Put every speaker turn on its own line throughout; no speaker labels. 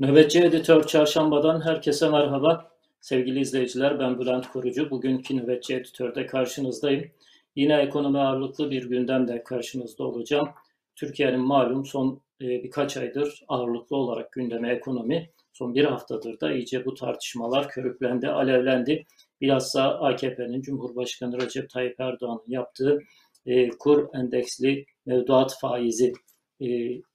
Nöbetçi Editör Çarşamba'dan herkese merhaba. Sevgili izleyiciler ben Bülent Korucu. Bugünkü Nöbetçi Editör'de karşınızdayım. Yine ekonomi ağırlıklı bir gündemde karşınızda olacağım. Türkiye'nin malum son e, birkaç aydır ağırlıklı olarak gündeme ekonomi. Son bir haftadır da iyice bu tartışmalar körüklendi, alevlendi. Bilhassa AKP'nin Cumhurbaşkanı Recep Tayyip Erdoğan'ın yaptığı e, kur endeksli mevduat faizi e,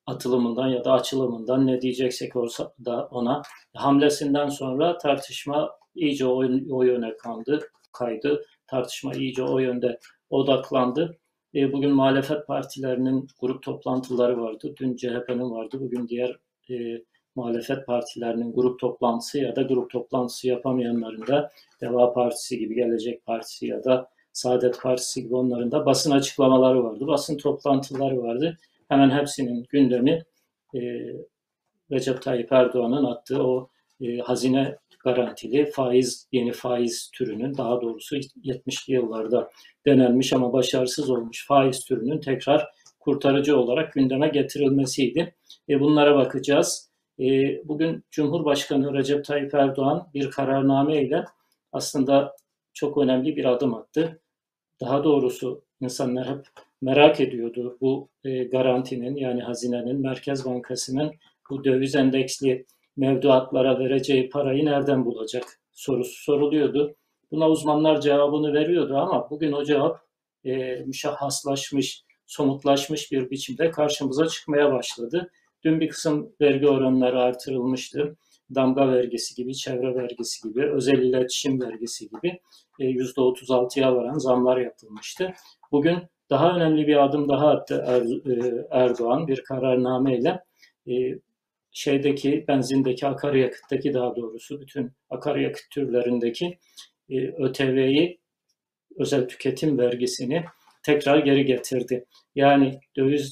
atılımından ya da açılımından ne diyeceksek olsa da ona hamlesinden sonra tartışma iyice o, o yöne kandı, kaydı. Tartışma iyice o yönde odaklandı. E, bugün muhalefet partilerinin grup toplantıları vardı. Dün CHP'nin vardı. Bugün diğer e, muhalefet partilerinin grup toplantısı ya da grup toplantısı yapamayanların da Deva Partisi gibi, Gelecek Partisi ya da Saadet Partisi gibi onların da basın açıklamaları vardı. Basın toplantıları vardı hemen hepsinin gündemi e, Recep Tayyip Erdoğan'ın attığı o e, hazine garantili faiz, yeni faiz türünün daha doğrusu 70'li yıllarda denenmiş ama başarısız olmuş faiz türünün tekrar kurtarıcı olarak gündeme getirilmesiydi. E, bunlara bakacağız. E, bugün Cumhurbaşkanı Recep Tayyip Erdoğan bir kararname ile aslında çok önemli bir adım attı. Daha doğrusu insanlar hep merak ediyordu bu e, garantinin yani hazinenin Merkez Bankası'nın bu döviz endeksli mevduatlara vereceği parayı nereden bulacak sorusu soruluyordu. Buna uzmanlar cevabını veriyordu ama bugün o cevap e, müşahhaslaşmış, somutlaşmış bir biçimde karşımıza çıkmaya başladı. Dün bir kısım vergi oranları artırılmıştı. Damga vergisi gibi, çevre vergisi gibi, özel iletişim vergisi gibi e, %36'ya varan zamlar yapılmıştı. Bugün daha önemli bir adım daha attı er, e, Erdoğan bir kararnameyle e, şeydeki benzindeki akaryakıttaki daha doğrusu bütün akaryakıt türlerindeki e, ÖTV'yi özel tüketim vergisini tekrar geri getirdi. Yani döviz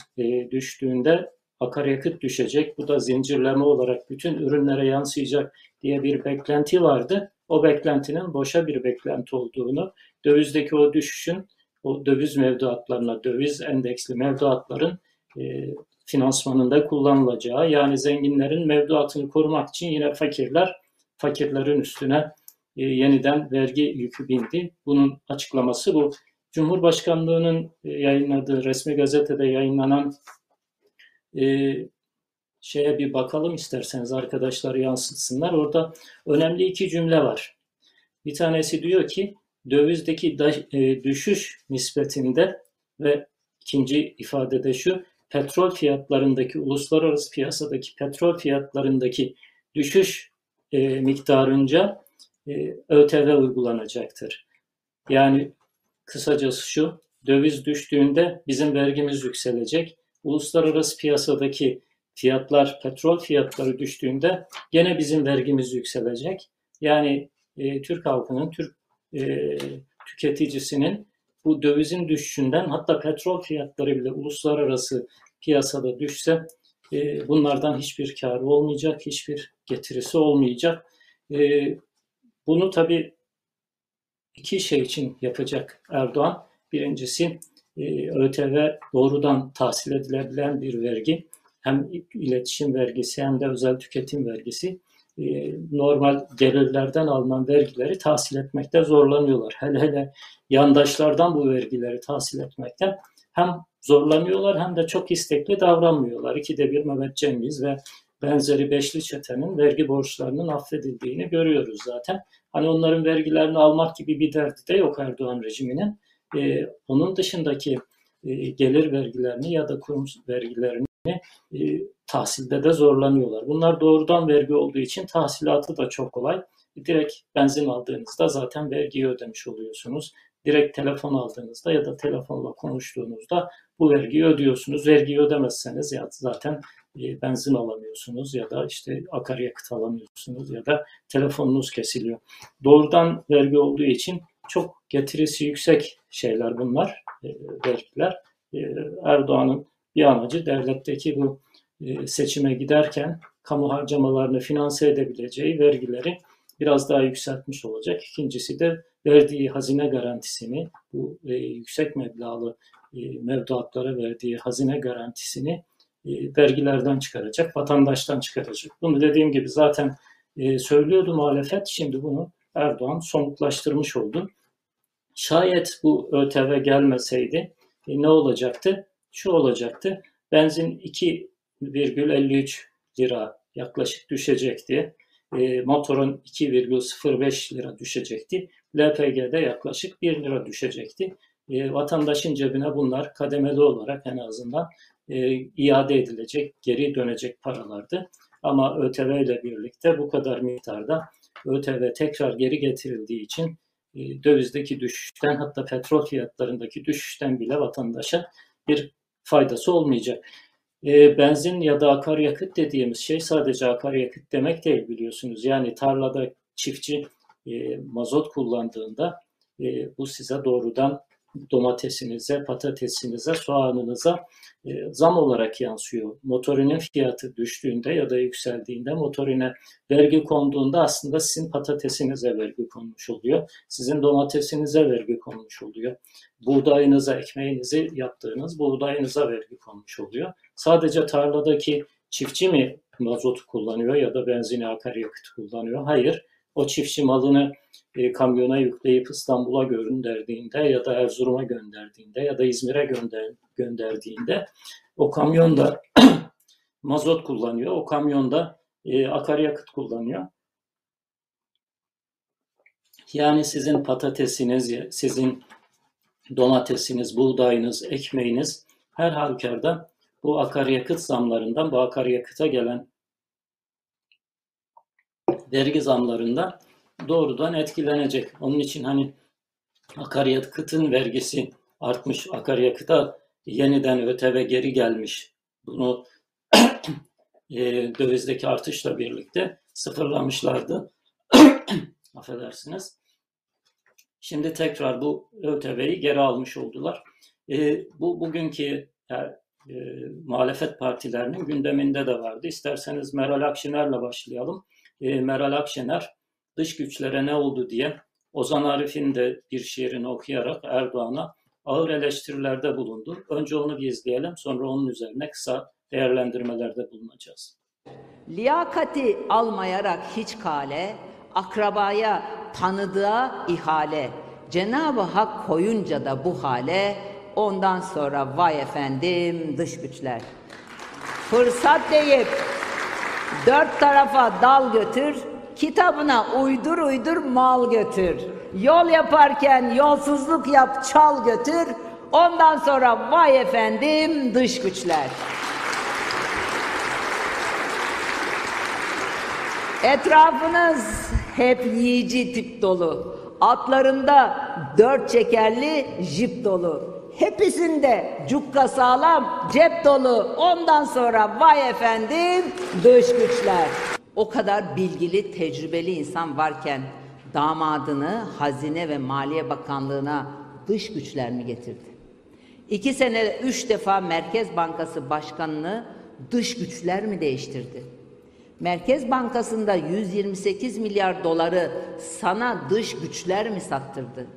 düştüğünde akaryakıt düşecek. Bu da zincirleme olarak bütün ürünlere yansıyacak diye bir beklenti vardı. O beklentinin boşa bir beklenti olduğunu, dövizdeki o düşüşün o döviz mevduatlarına, döviz endeksli mevduatların e, finansmanında kullanılacağı yani zenginlerin mevduatını korumak için yine fakirler fakirlerin üstüne e, yeniden vergi yükü bindi. Bunun açıklaması bu. Cumhurbaşkanlığının e, yayınladığı resmi gazetede yayınlanan e, şeye bir bakalım isterseniz arkadaşlar yansıtsınlar. Orada önemli iki cümle var. Bir tanesi diyor ki dövizdeki e, düşüş nispetinde ve ikinci ifadede şu petrol fiyatlarındaki uluslararası piyasadaki petrol fiyatlarındaki düşüş e, miktarınca e, ÖTV uygulanacaktır. Yani kısacası şu döviz düştüğünde bizim vergimiz yükselecek. Uluslararası piyasadaki fiyatlar, petrol fiyatları düştüğünde gene bizim vergimiz yükselecek. Yani e, Türk halkının, Türk e, tüketicisinin bu dövizin düşüşünden hatta petrol fiyatları bile uluslararası piyasada düşse e, bunlardan hiçbir karı olmayacak, hiçbir getirisi olmayacak. E, bunu tabii iki şey için yapacak Erdoğan. Birincisi e, ÖTV doğrudan tahsil edilebilen bir vergi. Hem iletişim vergisi hem de özel tüketim vergisi. E, normal gelirlerden alınan vergileri tahsil etmekte zorlanıyorlar. Hele hele yandaşlardan bu vergileri tahsil etmekten hem zorlanıyorlar hem de çok istekli davranmıyorlar. İkide bir Mehmet Cengiz ve benzeri beşli çetenin vergi borçlarının affedildiğini görüyoruz zaten. Hani onların vergilerini almak gibi bir derdi de yok Erdoğan rejiminin. Ee, onun dışındaki e, gelir vergilerini ya da kurum vergilerini e, tahsilde de zorlanıyorlar. Bunlar doğrudan vergi olduğu için tahsilatı da çok kolay. Direkt benzin aldığınızda zaten vergiyi ödemiş oluyorsunuz. Direkt telefon aldığınızda ya da telefonla konuştuğunuzda bu vergiyi ödüyorsunuz. Vergiyi ödemezseniz ya zaten e, benzin alamıyorsunuz ya da işte akaryakıt alamıyorsunuz ya da telefonunuz kesiliyor. Doğrudan vergi olduğu için çok getirisi yüksek şeyler bunlar, e, vergiler. E, Erdoğan'ın bir amacı devletteki bu seçime giderken kamu harcamalarını finanse edebileceği vergileri biraz daha yükseltmiş olacak. İkincisi de verdiği hazine garantisini, bu e, yüksek meblağlı e, mevduatlara verdiği hazine garantisini e, vergilerden çıkaracak, vatandaştan çıkaracak. Bunu dediğim gibi zaten e, söylüyordu muhalefet. Şimdi bunu Erdoğan somutlaştırmış oldu. Şayet bu ÖTV gelmeseydi e, ne olacaktı? Şu olacaktı. Benzin 2,53 lira yaklaşık düşecekti. E, motorun 2,05 lira düşecekti. LPG'de yaklaşık 1 lira düşecekti. E, vatandaşın cebine bunlar kademeli olarak en azından e, iade edilecek, geri dönecek paralardı. Ama ÖTV ile birlikte bu kadar miktarda ÖTV tekrar geri getirildiği için e, dövizdeki düşüşten hatta petrol fiyatlarındaki düşüşten bile vatandaşa bir faydası olmayacak. E, benzin ya da akaryakıt dediğimiz şey sadece akaryakıt demek değil biliyorsunuz. Yani tarlada çiftçi e, mazot kullandığında e, bu size doğrudan domatesinize, patatesinize, soğanınıza e, zam olarak yansıyor. Motorinin fiyatı düştüğünde ya da yükseldiğinde motorine vergi konduğunda aslında sizin patatesinize vergi konmuş oluyor. Sizin domatesinize vergi konmuş oluyor. Buğdayınıza, ekmeğinizi yaptığınız buğdayınıza vergi konmuş oluyor. Sadece tarladaki çiftçi mi mazot kullanıyor ya da benzini akaryakıt kullanıyor? Hayır. O çiftçi malını e, kamyona yükleyip İstanbul'a gönderdiğinde ya da Erzurum'a gönderdiğinde ya da İzmir'e gönder, gönderdiğinde o kamyonda mazot kullanıyor. O kamyonda e, akaryakıt kullanıyor. Yani sizin patatesiniz, sizin domatesiniz, buğdayınız, ekmeğiniz her halükarda bu akaryakıt zamlarından, bu akaryakıta gelen vergi zamlarında doğrudan etkilenecek. Onun için hani akaryakıtın vergisi artmış, akaryakıta yeniden ÖTV geri gelmiş. Bunu e, dövizdeki artışla birlikte sıfırlamışlardı. Affedersiniz. Şimdi tekrar bu ÖTV'yi geri almış oldular. E, bu bugünkü yani, e, muhalefet partilerinin gündeminde de vardı. İsterseniz Meral Akşener'le başlayalım. E, Meral Akşener dış güçlere ne oldu diye Ozan Arif'in de bir şiirini okuyarak Erdoğan'a ağır eleştirilerde bulundu. Önce onu bir izleyelim sonra onun üzerine kısa değerlendirmelerde bulunacağız.
Liyakati almayarak hiç kale, akrabaya tanıdığa ihale, Cenab-ı Hak koyunca da bu hale, ondan sonra vay efendim dış güçler. Fırsat deyip dört tarafa dal götür, kitabına uydur uydur mal götür. Yol yaparken yolsuzluk yap çal götür, ondan sonra vay efendim dış güçler. Etrafınız hep yiyici tip dolu. Atlarında dört çekerli jip dolu. Hepsinde cukka sağlam, cep dolu. Ondan sonra vay efendim dış güçler. O kadar bilgili, tecrübeli insan varken damadını Hazine ve Maliye Bakanlığı'na dış güçler mi getirdi? İki sene üç defa Merkez Bankası Başkanı'nı dış güçler mi değiştirdi? Merkez Bankası'nda 128 milyar doları sana dış güçler mi sattırdı?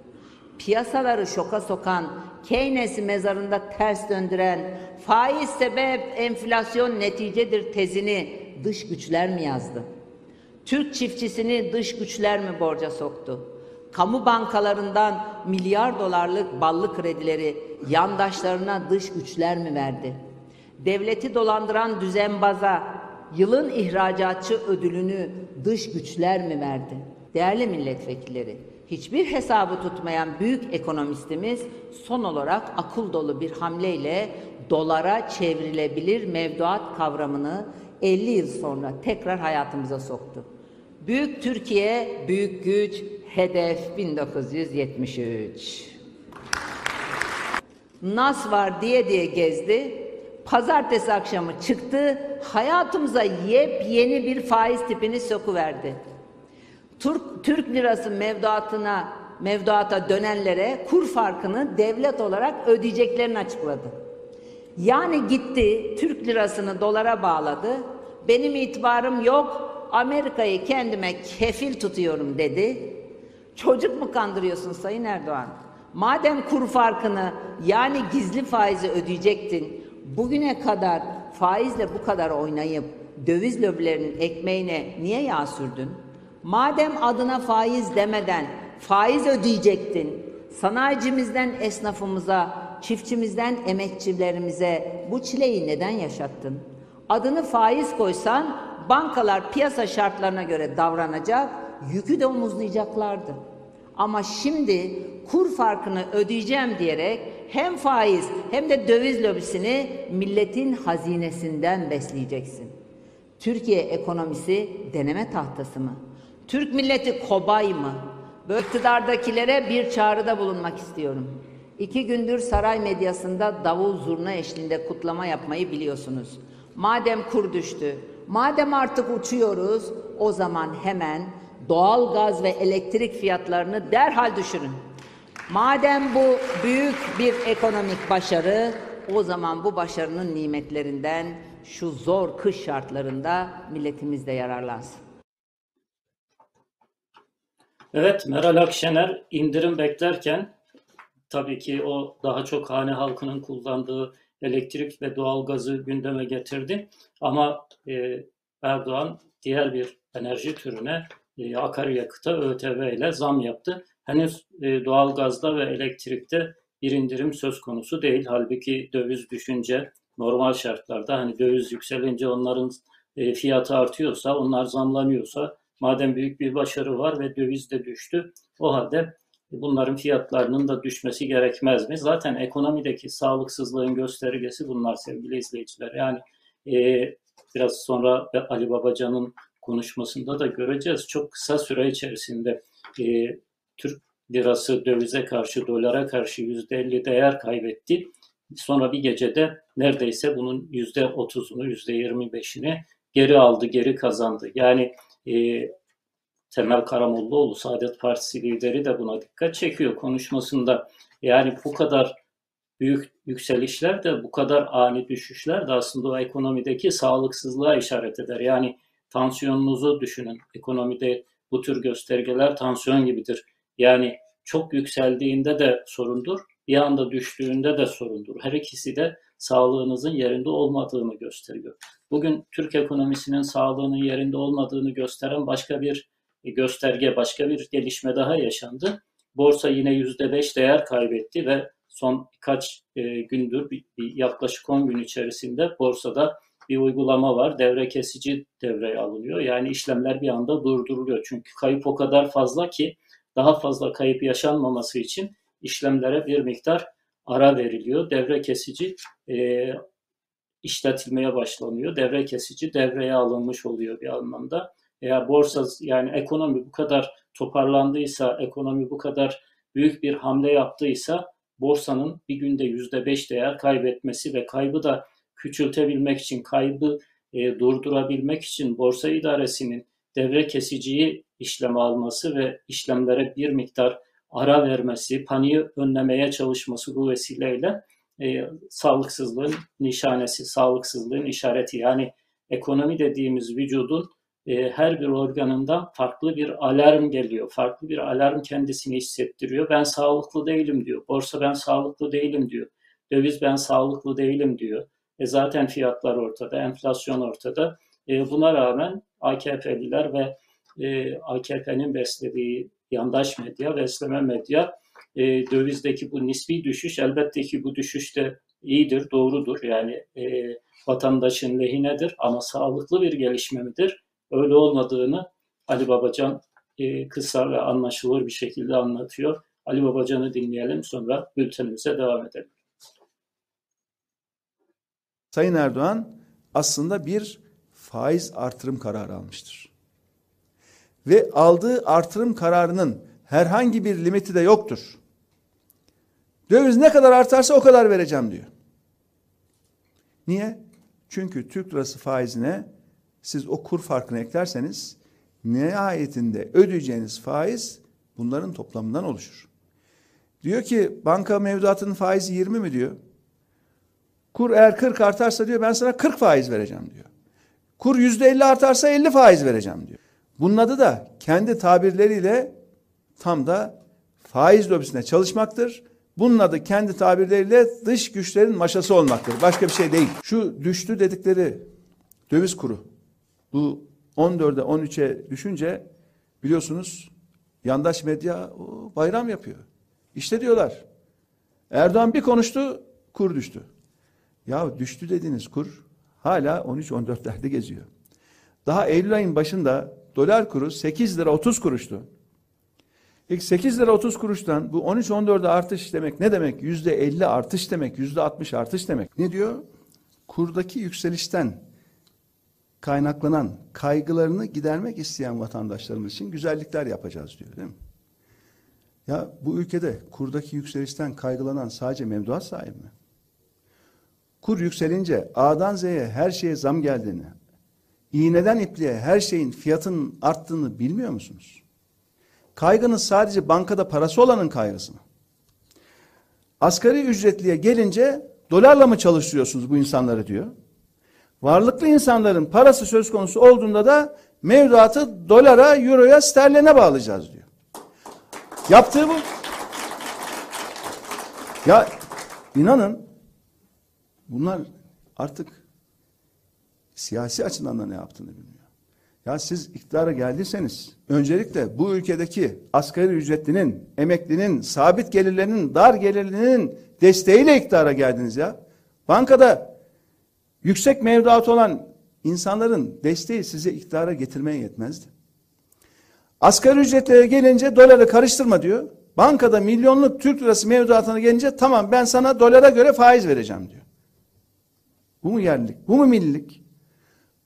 Piyasaları şoka sokan, Keynes'i mezarında ters döndüren, faiz sebep enflasyon neticedir tezini dış güçler mi yazdı? Türk çiftçisini dış güçler mi borca soktu? Kamu bankalarından milyar dolarlık ballı kredileri yandaşlarına dış güçler mi verdi? Devleti dolandıran düzenbaza yılın ihracatçı ödülünü dış güçler mi verdi? Değerli milletvekilleri, hiçbir hesabı tutmayan büyük ekonomistimiz son olarak akıl dolu bir hamleyle dolara çevrilebilir mevduat kavramını 50 yıl sonra tekrar hayatımıza soktu. Büyük Türkiye, büyük güç, hedef 1973. Nas var diye diye gezdi. Pazartesi akşamı çıktı, hayatımıza yepyeni bir faiz tipini sokuverdi. Türk, Türk lirası mevduatına, mevduata dönenlere kur farkını devlet olarak ödeyeceklerini açıkladı. Yani gitti Türk lirasını dolara bağladı. Benim itibarım yok. Amerika'yı kendime kefil tutuyorum dedi. Çocuk mu kandırıyorsun Sayın Erdoğan? Madem kur farkını yani gizli faizi ödeyecektin, bugüne kadar faizle bu kadar oynayıp döviz lobilerinin ekmeğine niye yağ sürdün? Madem adına faiz demeden faiz ödeyecektin, sanayicimizden esnafımıza, çiftçimizden emekçilerimize bu çileyi neden yaşattın? Adını faiz koysan bankalar piyasa şartlarına göre davranacak, yükü de omuzlayacaklardı. Ama şimdi kur farkını ödeyeceğim diyerek hem faiz hem de döviz lobisini milletin hazinesinden besleyeceksin. Türkiye ekonomisi deneme tahtası mı? Türk milleti kobay mı? Böyle iktidardakilere bir çağrıda bulunmak istiyorum. İki gündür saray medyasında davul zurna eşliğinde kutlama yapmayı biliyorsunuz. Madem kur düştü, madem artık uçuyoruz, o zaman hemen doğal gaz ve elektrik fiyatlarını derhal düşürün. Madem bu büyük bir ekonomik başarı, o zaman bu başarının nimetlerinden şu zor kış şartlarında milletimiz de yararlansın.
Evet, Meral Akşener indirim beklerken tabii ki o daha çok hane halkının kullandığı elektrik ve doğalgazı gündeme getirdi. Ama e, Erdoğan diğer bir enerji türüne e, akaryakıta ÖTV ile zam yaptı. Henüz e, doğalgazda ve elektrikte bir indirim söz konusu değil. Halbuki döviz düşünce normal şartlarda hani döviz yükselince onların e, fiyatı artıyorsa, onlar zamlanıyorsa madem büyük bir başarı var ve döviz de düştü o halde bunların fiyatlarının da düşmesi gerekmez mi? Zaten ekonomideki sağlıksızlığın göstergesi bunlar sevgili izleyiciler. Yani e, biraz sonra Ali Babacan'ın konuşmasında da göreceğiz. Çok kısa süre içerisinde e, Türk lirası dövize karşı, dolara karşı %50 değer kaybetti. Sonra bir gecede neredeyse bunun %30'unu, %25'ini geri aldı, geri kazandı. Yani e, Temel Karamollaoğlu, Saadet Partisi lideri de buna dikkat çekiyor konuşmasında. Yani bu kadar büyük yükselişler de bu kadar ani düşüşler de aslında o ekonomideki sağlıksızlığa işaret eder. Yani tansiyonunuzu düşünün. Ekonomide bu tür göstergeler tansiyon gibidir. Yani çok yükseldiğinde de sorundur, bir anda düştüğünde de sorundur. Her ikisi de sağlığınızın yerinde olmadığını gösteriyor. Bugün Türk ekonomisinin sağlığının yerinde olmadığını gösteren başka bir gösterge, başka bir gelişme daha yaşandı. Borsa yine %5 değer kaybetti ve son birkaç e, gündür, yaklaşık 10 gün içerisinde borsada bir uygulama var. Devre kesici devreye alınıyor. Yani işlemler bir anda durduruluyor. Çünkü kayıp o kadar fazla ki daha fazla kayıp yaşanmaması için işlemlere bir miktar ara veriliyor. Devre kesici e, işletilmeye başlanıyor. Devre kesici devreye alınmış oluyor bir anlamda. Eğer borsa yani ekonomi bu kadar toparlandıysa, ekonomi bu kadar büyük bir hamle yaptıysa borsanın bir günde yüzde beş değer kaybetmesi ve kaybı da küçültebilmek için, kaybı e, durdurabilmek için borsa idaresinin devre kesiciyi işleme alması ve işlemlere bir miktar ara vermesi, paniği önlemeye çalışması bu vesileyle e, sağlıksızlığın nişanesi, sağlıksızlığın işareti. Yani ekonomi dediğimiz vücudun e, her bir organından farklı bir alarm geliyor. Farklı bir alarm kendisini hissettiriyor. Ben sağlıklı değilim diyor. Borsa ben sağlıklı değilim diyor. Döviz ben sağlıklı değilim diyor. E zaten fiyatlar ortada, enflasyon ortada. E, buna rağmen AKP'liler ve e, AKP'nin beslediği yandaş medya, besleme medya e, dövizdeki bu nispi düşüş elbette ki bu düşüş de iyidir, doğrudur. Yani e, vatandaşın lehinedir ama sağlıklı bir gelişme midir? Öyle olmadığını Ali Babacan e, kısa ve anlaşılır bir şekilde anlatıyor. Ali Babacan'ı dinleyelim sonra bültenimize devam edelim.
Sayın Erdoğan aslında bir faiz artırım kararı almıştır. Ve aldığı artırım kararının herhangi bir limiti de yoktur. Döviz ne kadar artarsa o kadar vereceğim diyor. Niye? Çünkü Türk lirası faizine siz o kur farkını eklerseniz nihayetinde ödeyeceğiniz faiz bunların toplamından oluşur. Diyor ki banka mevduatının faizi 20 mi diyor. Kur eğer 40 artarsa diyor ben sana 40 faiz vereceğim diyor. Kur yüzde 50 artarsa 50 faiz vereceğim diyor. Bunun adı da kendi tabirleriyle tam da faiz lobisine çalışmaktır Bunun adı kendi tabirleriyle dış güçlerin maşası olmaktır. Başka bir şey değil. Şu düştü dedikleri döviz kuru. Bu 14'e 13'e düşünce biliyorsunuz yandaş medya o, bayram yapıyor. İşte diyorlar. Erdoğan bir konuştu kur düştü. Ya düştü dediğiniz kur hala 13-14'lerde geziyor. Daha Eylül ayın başında dolar kuru 8 lira 30 kuruştu. İlk 8 lira 30 kuruştan bu 13-14'e artış demek ne demek? Yüzde 50 artış demek, yüzde 60 artış demek. Ne diyor? Kurdaki yükselişten kaynaklanan kaygılarını gidermek isteyen vatandaşlarımız için güzellikler yapacağız diyor değil mi? Ya bu ülkede kurdaki yükselişten kaygılanan sadece mevduat sahibi mi? Kur yükselince A'dan Z'ye her şeye zam geldiğini, iğneden ipliğe her şeyin fiyatının arttığını bilmiyor musunuz? Kaygınız sadece bankada parası olanın kaygısı mı? Asgari ücretliye gelince dolarla mı çalıştırıyorsunuz bu insanları diyor. Varlıklı insanların parası söz konusu olduğunda da mevduatı dolara, euroya, sterline bağlayacağız diyor. Yaptığı bu. Ya inanın bunlar artık siyasi açıdan da ne yaptığını bilmiyor. Ya siz iktidara geldiyseniz öncelikle bu ülkedeki asgari ücretlinin, emeklinin, sabit gelirlerinin, dar gelirlinin desteğiyle iktidara geldiniz ya. Bankada yüksek mevduat olan insanların desteği size iktidara getirmeye yetmezdi. Asgari ücretlere gelince doları karıştırma diyor. Bankada milyonluk Türk lirası mevduatına gelince tamam ben sana dolara göre faiz vereceğim diyor. Bu mu yerlilik? Bu mu millilik?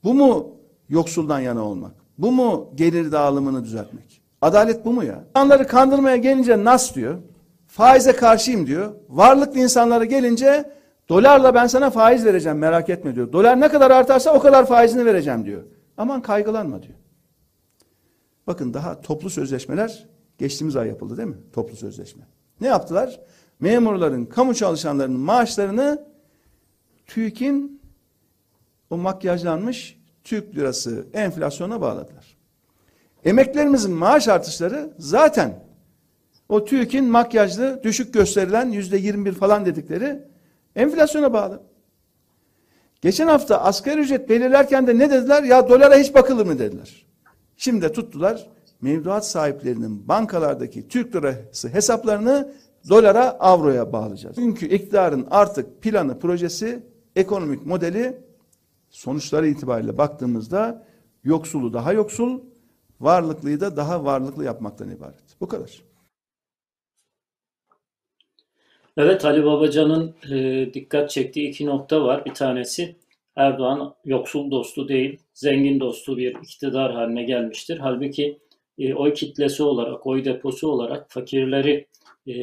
Bu mu yoksuldan yana olmak? Bu mu gelir dağılımını düzeltmek? Adalet bu mu ya? İnsanları kandırmaya gelince nas diyor. Faize karşıyım diyor. Varlıklı insanlara gelince dolarla ben sana faiz vereceğim merak etme diyor. Dolar ne kadar artarsa o kadar faizini vereceğim diyor. Aman kaygılanma diyor. Bakın daha toplu sözleşmeler geçtiğimiz ay yapıldı değil mi? Toplu sözleşme. Ne yaptılar? Memurların, kamu çalışanlarının maaşlarını TÜİK'in o makyajlanmış Türk lirası enflasyona bağladılar. Emeklerimizin maaş artışları zaten o TÜİK'in makyajlı düşük gösterilen yüzde 21 falan dedikleri enflasyona bağlı. Geçen hafta asgari ücret belirlerken de ne dediler? Ya dolara hiç bakılır mı dediler. Şimdi de tuttular mevduat sahiplerinin bankalardaki Türk lirası hesaplarını dolara, avroya bağlayacağız. Çünkü iktidarın artık planı, projesi, ekonomik modeli sonuçları itibariyle baktığımızda yoksulu daha yoksul, varlıklıyı da daha varlıklı yapmaktan ibaret. Bu kadar.
Evet Ali Babacan'ın e, dikkat çektiği iki nokta var. Bir tanesi Erdoğan yoksul dostu değil, zengin dostu bir iktidar haline gelmiştir. Halbuki e, oy kitlesi olarak, oy deposu olarak fakirleri e,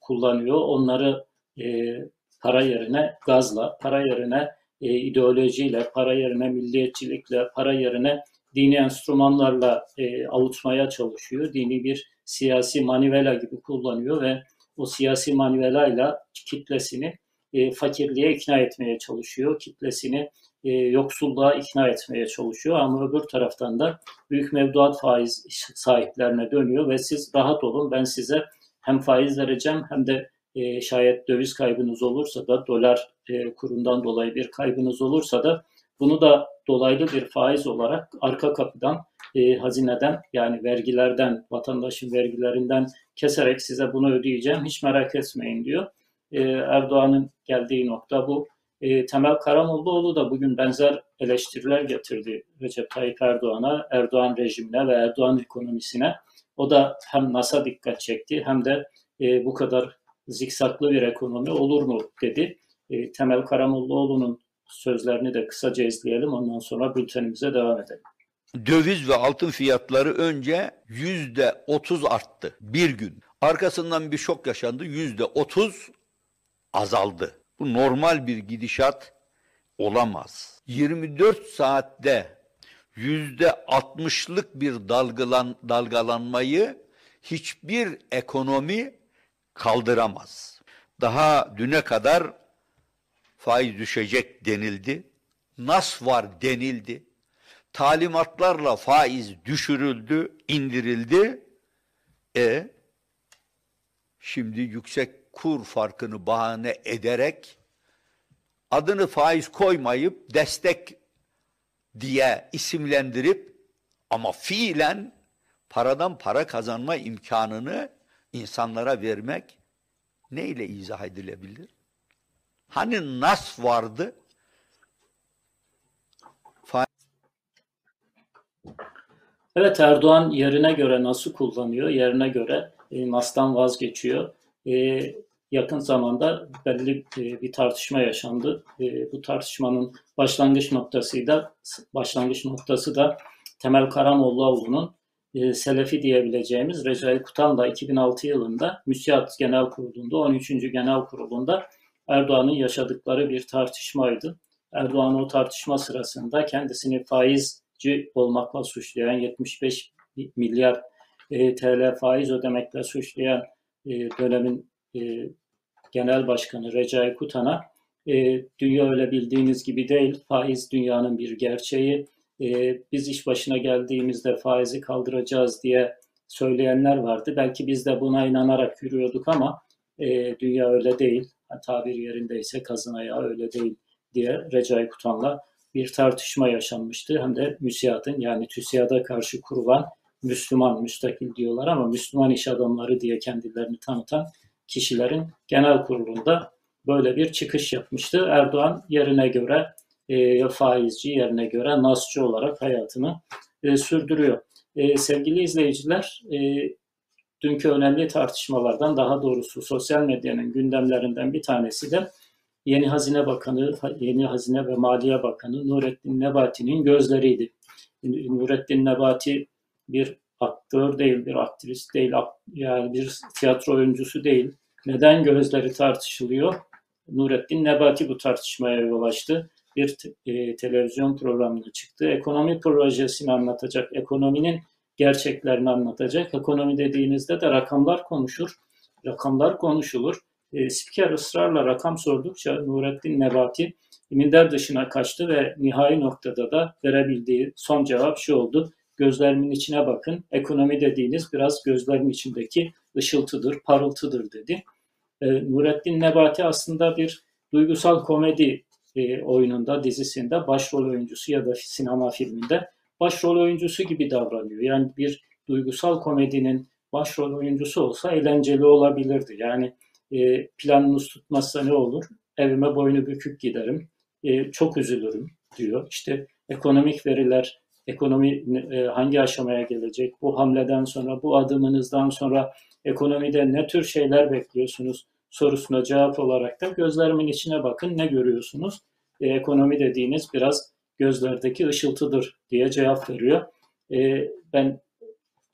kullanıyor. Onları e, para yerine gazla, para yerine e, ideolojiyle, para yerine milliyetçilikle, para yerine dini enstrümanlarla e, avutmaya çalışıyor. Dini bir siyasi manivela gibi kullanıyor ve o siyasi manivelayla kitlesini e, fakirliğe ikna etmeye çalışıyor. Kitlesini e, yoksulluğa ikna etmeye çalışıyor. Ama öbür taraftan da büyük mevduat faiz sahiplerine dönüyor ve siz rahat olun ben size hem faiz vereceğim hem de e, şayet döviz kaybınız olursa da dolar e, kurundan dolayı bir kaybınız olursa da bunu da dolaylı bir faiz olarak arka kapıdan e, hazineden yani vergilerden vatandaşın vergilerinden keserek size bunu ödeyeceğim hiç merak etmeyin diyor. E, Erdoğan'ın geldiği nokta bu. E, Temel Karamollaoğlu da bugün benzer eleştiriler getirdi Recep Tayyip Erdoğan'a, Erdoğan rejimine ve Erdoğan ekonomisine. O da hem NASA dikkat çekti hem de e, bu kadar zikzaklı bir ekonomi olur mu dedi. E, Temel Karamollaoğlu'nun sözlerini de kısaca izleyelim ondan sonra bültenimize devam edelim.
Döviz ve altın fiyatları önce yüzde otuz arttı bir gün. Arkasından bir şok yaşandı yüzde otuz azaldı. Bu normal bir gidişat olamaz. 24 saatte yüzde altmışlık bir dalgalan, dalgalanmayı hiçbir ekonomi kaldıramaz. Daha düne kadar faiz düşecek denildi. Nas var denildi. Talimatlarla faiz düşürüldü, indirildi. E şimdi yüksek kur farkını bahane ederek adını faiz koymayıp destek diye isimlendirip ama fiilen paradan para kazanma imkanını insanlara vermek neyle izah edilebilir? Hani nas vardı?
Evet Erdoğan yerine göre nasıl kullanıyor, yerine göre e, NAS'tan vazgeçiyor. E, yakın zamanda belli e, bir tartışma yaşandı. E, bu tartışmanın başlangıç noktası da başlangıç noktası da Temel Karamollaoğlu'nun e, Selefi diyebileceğimiz Recai Kutan da 2006 yılında Müsiyat Genel Kurulu'nda 13. Genel Kurulu'nda Erdoğan'ın yaşadıkları bir tartışmaydı. Erdoğan o tartışma sırasında kendisini faizci olmakla suçlayan 75 milyar e, TL faiz ödemekle suçlayan e, dönemin e, genel başkanı Recai Kutan'a dünya öyle bildiğiniz gibi değil, faiz dünyanın bir gerçeği, e, biz iş başına geldiğimizde faizi kaldıracağız diye söyleyenler vardı. Belki biz de buna inanarak yürüyorduk ama e, dünya öyle değil. Tabir yerindeyse kazın ayağı öyle değil diye Recai Kutan'la bir tartışma yaşanmıştı. Hem de müsiyatın yani TÜSİAD'a karşı kurulan Müslüman, müstakil diyorlar ama Müslüman iş adamları diye kendilerini tanıtan kişilerin genel kurulunda böyle bir çıkış yapmıştı. Erdoğan yerine göre e, faizci yerine göre nasçı olarak hayatını e, sürdürüyor. E, sevgili izleyiciler, e, dünkü önemli tartışmalardan daha doğrusu sosyal medyanın gündemlerinden bir tanesi de Yeni Hazine Bakanı, Yeni Hazine ve Maliye Bakanı Nurettin Nebati'nin gözleriydi. Nurettin Nebati bir aktör değil, bir aktivist değil, yani bir tiyatro oyuncusu değil. Neden gözleri tartışılıyor? Nurettin Nebati bu tartışmaya yol açtı. Bir e, televizyon programına çıktı. Ekonomi projesini anlatacak, ekonominin gerçeklerini anlatacak. Ekonomi dediğinizde de rakamlar konuşur, rakamlar konuşulur. E, spiker ısrarla rakam sordukça Nurettin Nebati minder dışına kaçtı ve nihai noktada da verebildiği son cevap şu oldu. Gözlerimin içine bakın. Ekonomi dediğiniz biraz gözlerin içindeki ışıltıdır, parıltıdır dedi. E, Nurettin Nebati aslında bir duygusal komedi e, oyununda, dizisinde başrol oyuncusu ya da sinema filminde başrol oyuncusu gibi davranıyor. Yani bir duygusal komedinin başrol oyuncusu olsa eğlenceli olabilirdi. Yani e, planınız tutmazsa ne olur? Evime boynu bükük giderim. E, çok üzülürüm diyor. İşte ekonomik veriler, ekonomi e, hangi aşamaya gelecek? Bu hamleden sonra, bu adımınızdan sonra ekonomide ne tür şeyler bekliyorsunuz? sorusuna cevap olarak da gözlerimin içine bakın ne görüyorsunuz? E, ekonomi dediğiniz biraz gözlerdeki ışıltıdır diye cevap veriyor. E, ben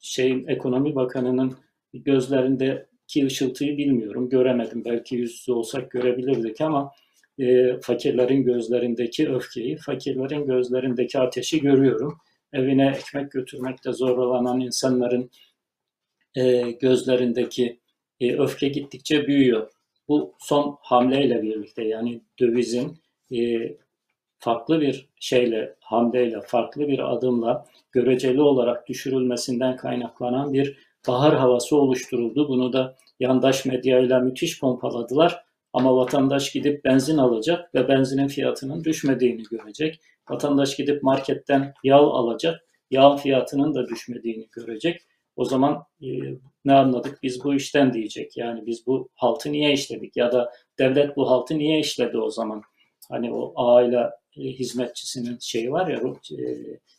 şeyin ekonomi bakanının gözlerindeki ışıltıyı bilmiyorum, göremedim. Belki yüz yüze olsak görebilirdik ama e, fakirlerin gözlerindeki öfkeyi, fakirlerin gözlerindeki ateşi görüyorum. Evine ekmek götürmekte zorlanan insanların e, gözlerindeki e, öfke gittikçe büyüyor. Bu son hamleyle birlikte yani dövizin e, farklı bir şeyle, hamleyle, farklı bir adımla göreceli olarak düşürülmesinden kaynaklanan bir bahar havası oluşturuldu. Bunu da yandaş medyayla müthiş pompaladılar. Ama vatandaş gidip benzin alacak ve benzinin fiyatının düşmediğini görecek. Vatandaş gidip marketten yağ alacak, yağ fiyatının da düşmediğini görecek. O zaman e, ne anladık biz bu işten diyecek. Yani biz bu haltı niye işledik ya da devlet bu haltı niye işledi o zaman? Hani o aile e, hizmetçisinin şeyi var ya e,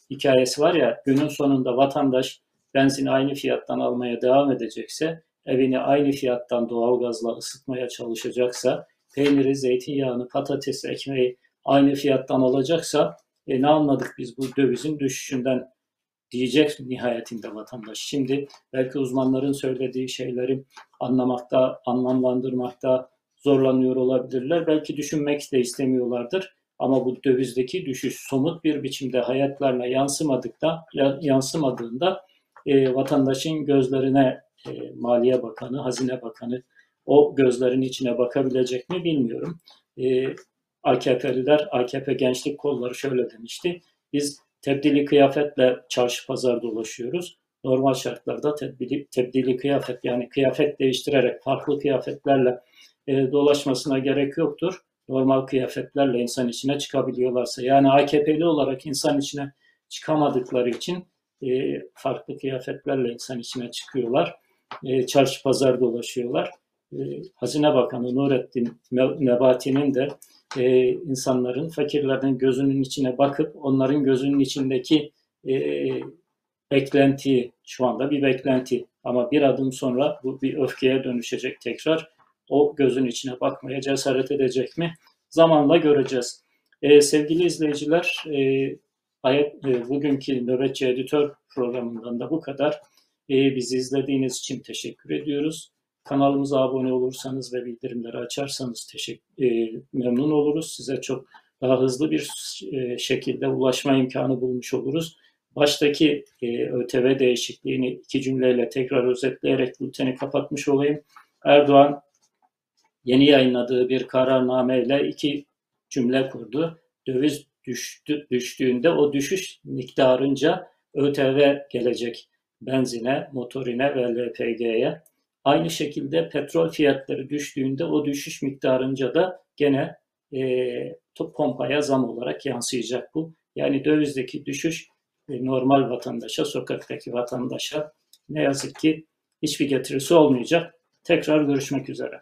hikayesi var ya günün sonunda vatandaş benzini aynı fiyattan almaya devam edecekse evini aynı fiyattan doğalgazla ısıtmaya çalışacaksa peyniri, zeytinyağını, patatesi, ekmeği aynı fiyattan alacaksa e, ne anladık biz bu dövizin düşüşünden diyecek nihayetinde vatandaş. Şimdi belki uzmanların söylediği şeyleri anlamakta, anlamlandırmakta zorlanıyor olabilirler. Belki düşünmek de istemiyorlardır. Ama bu dövizdeki düşüş somut bir biçimde hayatlarına yansımadıkta, yansımadığında e, vatandaşın gözlerine e, Maliye Bakanı, Hazine Bakanı o gözlerin içine bakabilecek mi bilmiyorum. E, AKP'liler, AKP gençlik kolları şöyle demişti. Biz tebdili kıyafetle çarşı pazar dolaşıyoruz. normal şartlarda tebdili, tebdili kıyafet yani kıyafet değiştirerek farklı kıyafetlerle e, dolaşmasına gerek yoktur. Normal kıyafetlerle insan içine çıkabiliyorlarsa yani AKP'li olarak insan içine çıkamadıkları için e, farklı kıyafetlerle insan içine çıkıyorlar. E, çarşı pazar dolaşıyorlar. E, Hazine Bakanı Nurettin Nebati'nin de e, insanların, fakirlerin gözünün içine bakıp onların gözünün içindeki e, beklenti, şu anda bir beklenti ama bir adım sonra bu bir öfkeye dönüşecek tekrar. O gözün içine bakmaya cesaret edecek mi? Zamanla göreceğiz. E, sevgili izleyiciler, e, e, bugünkü Nöbetçi Editör programından da bu kadar. E, bizi izlediğiniz için teşekkür ediyoruz. Kanalımıza abone olursanız ve bildirimleri açarsanız teşekkür, e, memnun oluruz. Size çok daha hızlı bir e, şekilde ulaşma imkanı bulmuş oluruz. Baştaki e, ÖTV değişikliğini iki cümleyle tekrar özetleyerek bülteni kapatmış olayım. Erdoğan yeni yayınladığı bir kararnameyle iki cümle kurdu. Döviz düştü, düştüğünde o düşüş miktarınca ÖTV gelecek benzine, motorine ve LPG'ye. Aynı şekilde petrol fiyatları düştüğünde o düşüş miktarınca da gene e, pompaya zam olarak yansıyacak bu. Yani dövizdeki düşüş e, normal vatandaşa, sokaktaki vatandaşa ne yazık ki hiçbir getirisi olmayacak. Tekrar görüşmek üzere.